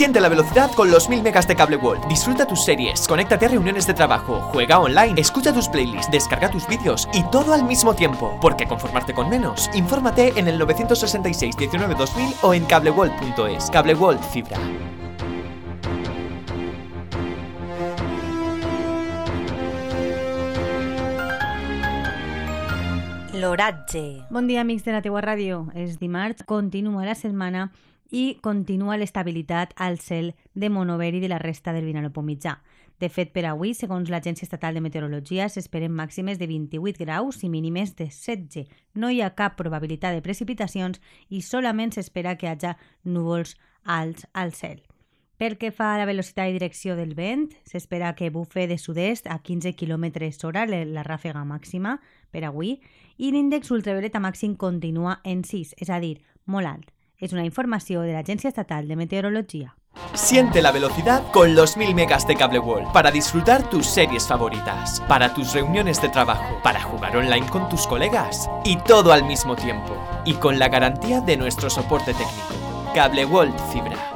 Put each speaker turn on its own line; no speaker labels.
Siente la velocidad con los 1000 megas de Cable World. Disfruta tus series, conéctate a reuniones de trabajo, juega online, escucha tus playlists, descarga tus vídeos y todo al mismo tiempo. Porque conformarte con menos. Infórmate en el 966 19 2000 o en cableworld.es. Cable World Fibra.
L'oratge.
Bon dia, amics de la teua ràdio. És dimarts, continua la setmana i continua l'estabilitat al cel de Monover i de la resta del Vinalopó mitjà. De fet, per avui, segons l'Agència Estatal de Meteorologia, s'esperen màximes de 28 graus i mínimes de 16. No hi ha cap probabilitat de precipitacions i solament s'espera que hi hagi núvols alts al cel. Pel que fa a la velocitat i direcció del vent, s'espera que bufe de sud-est a 15 km hora la ràfega màxima per avui i l'índex ultravioleta màxim continua en 6, és a dir, molt alt. Es una información de la Agencia Estatal de Meteorología.
Siente la velocidad con los 1000 megas de Cable World para disfrutar tus series favoritas, para tus reuniones de trabajo, para jugar online con tus colegas y todo al mismo tiempo y con la garantía de nuestro soporte técnico. Cable World Fibra.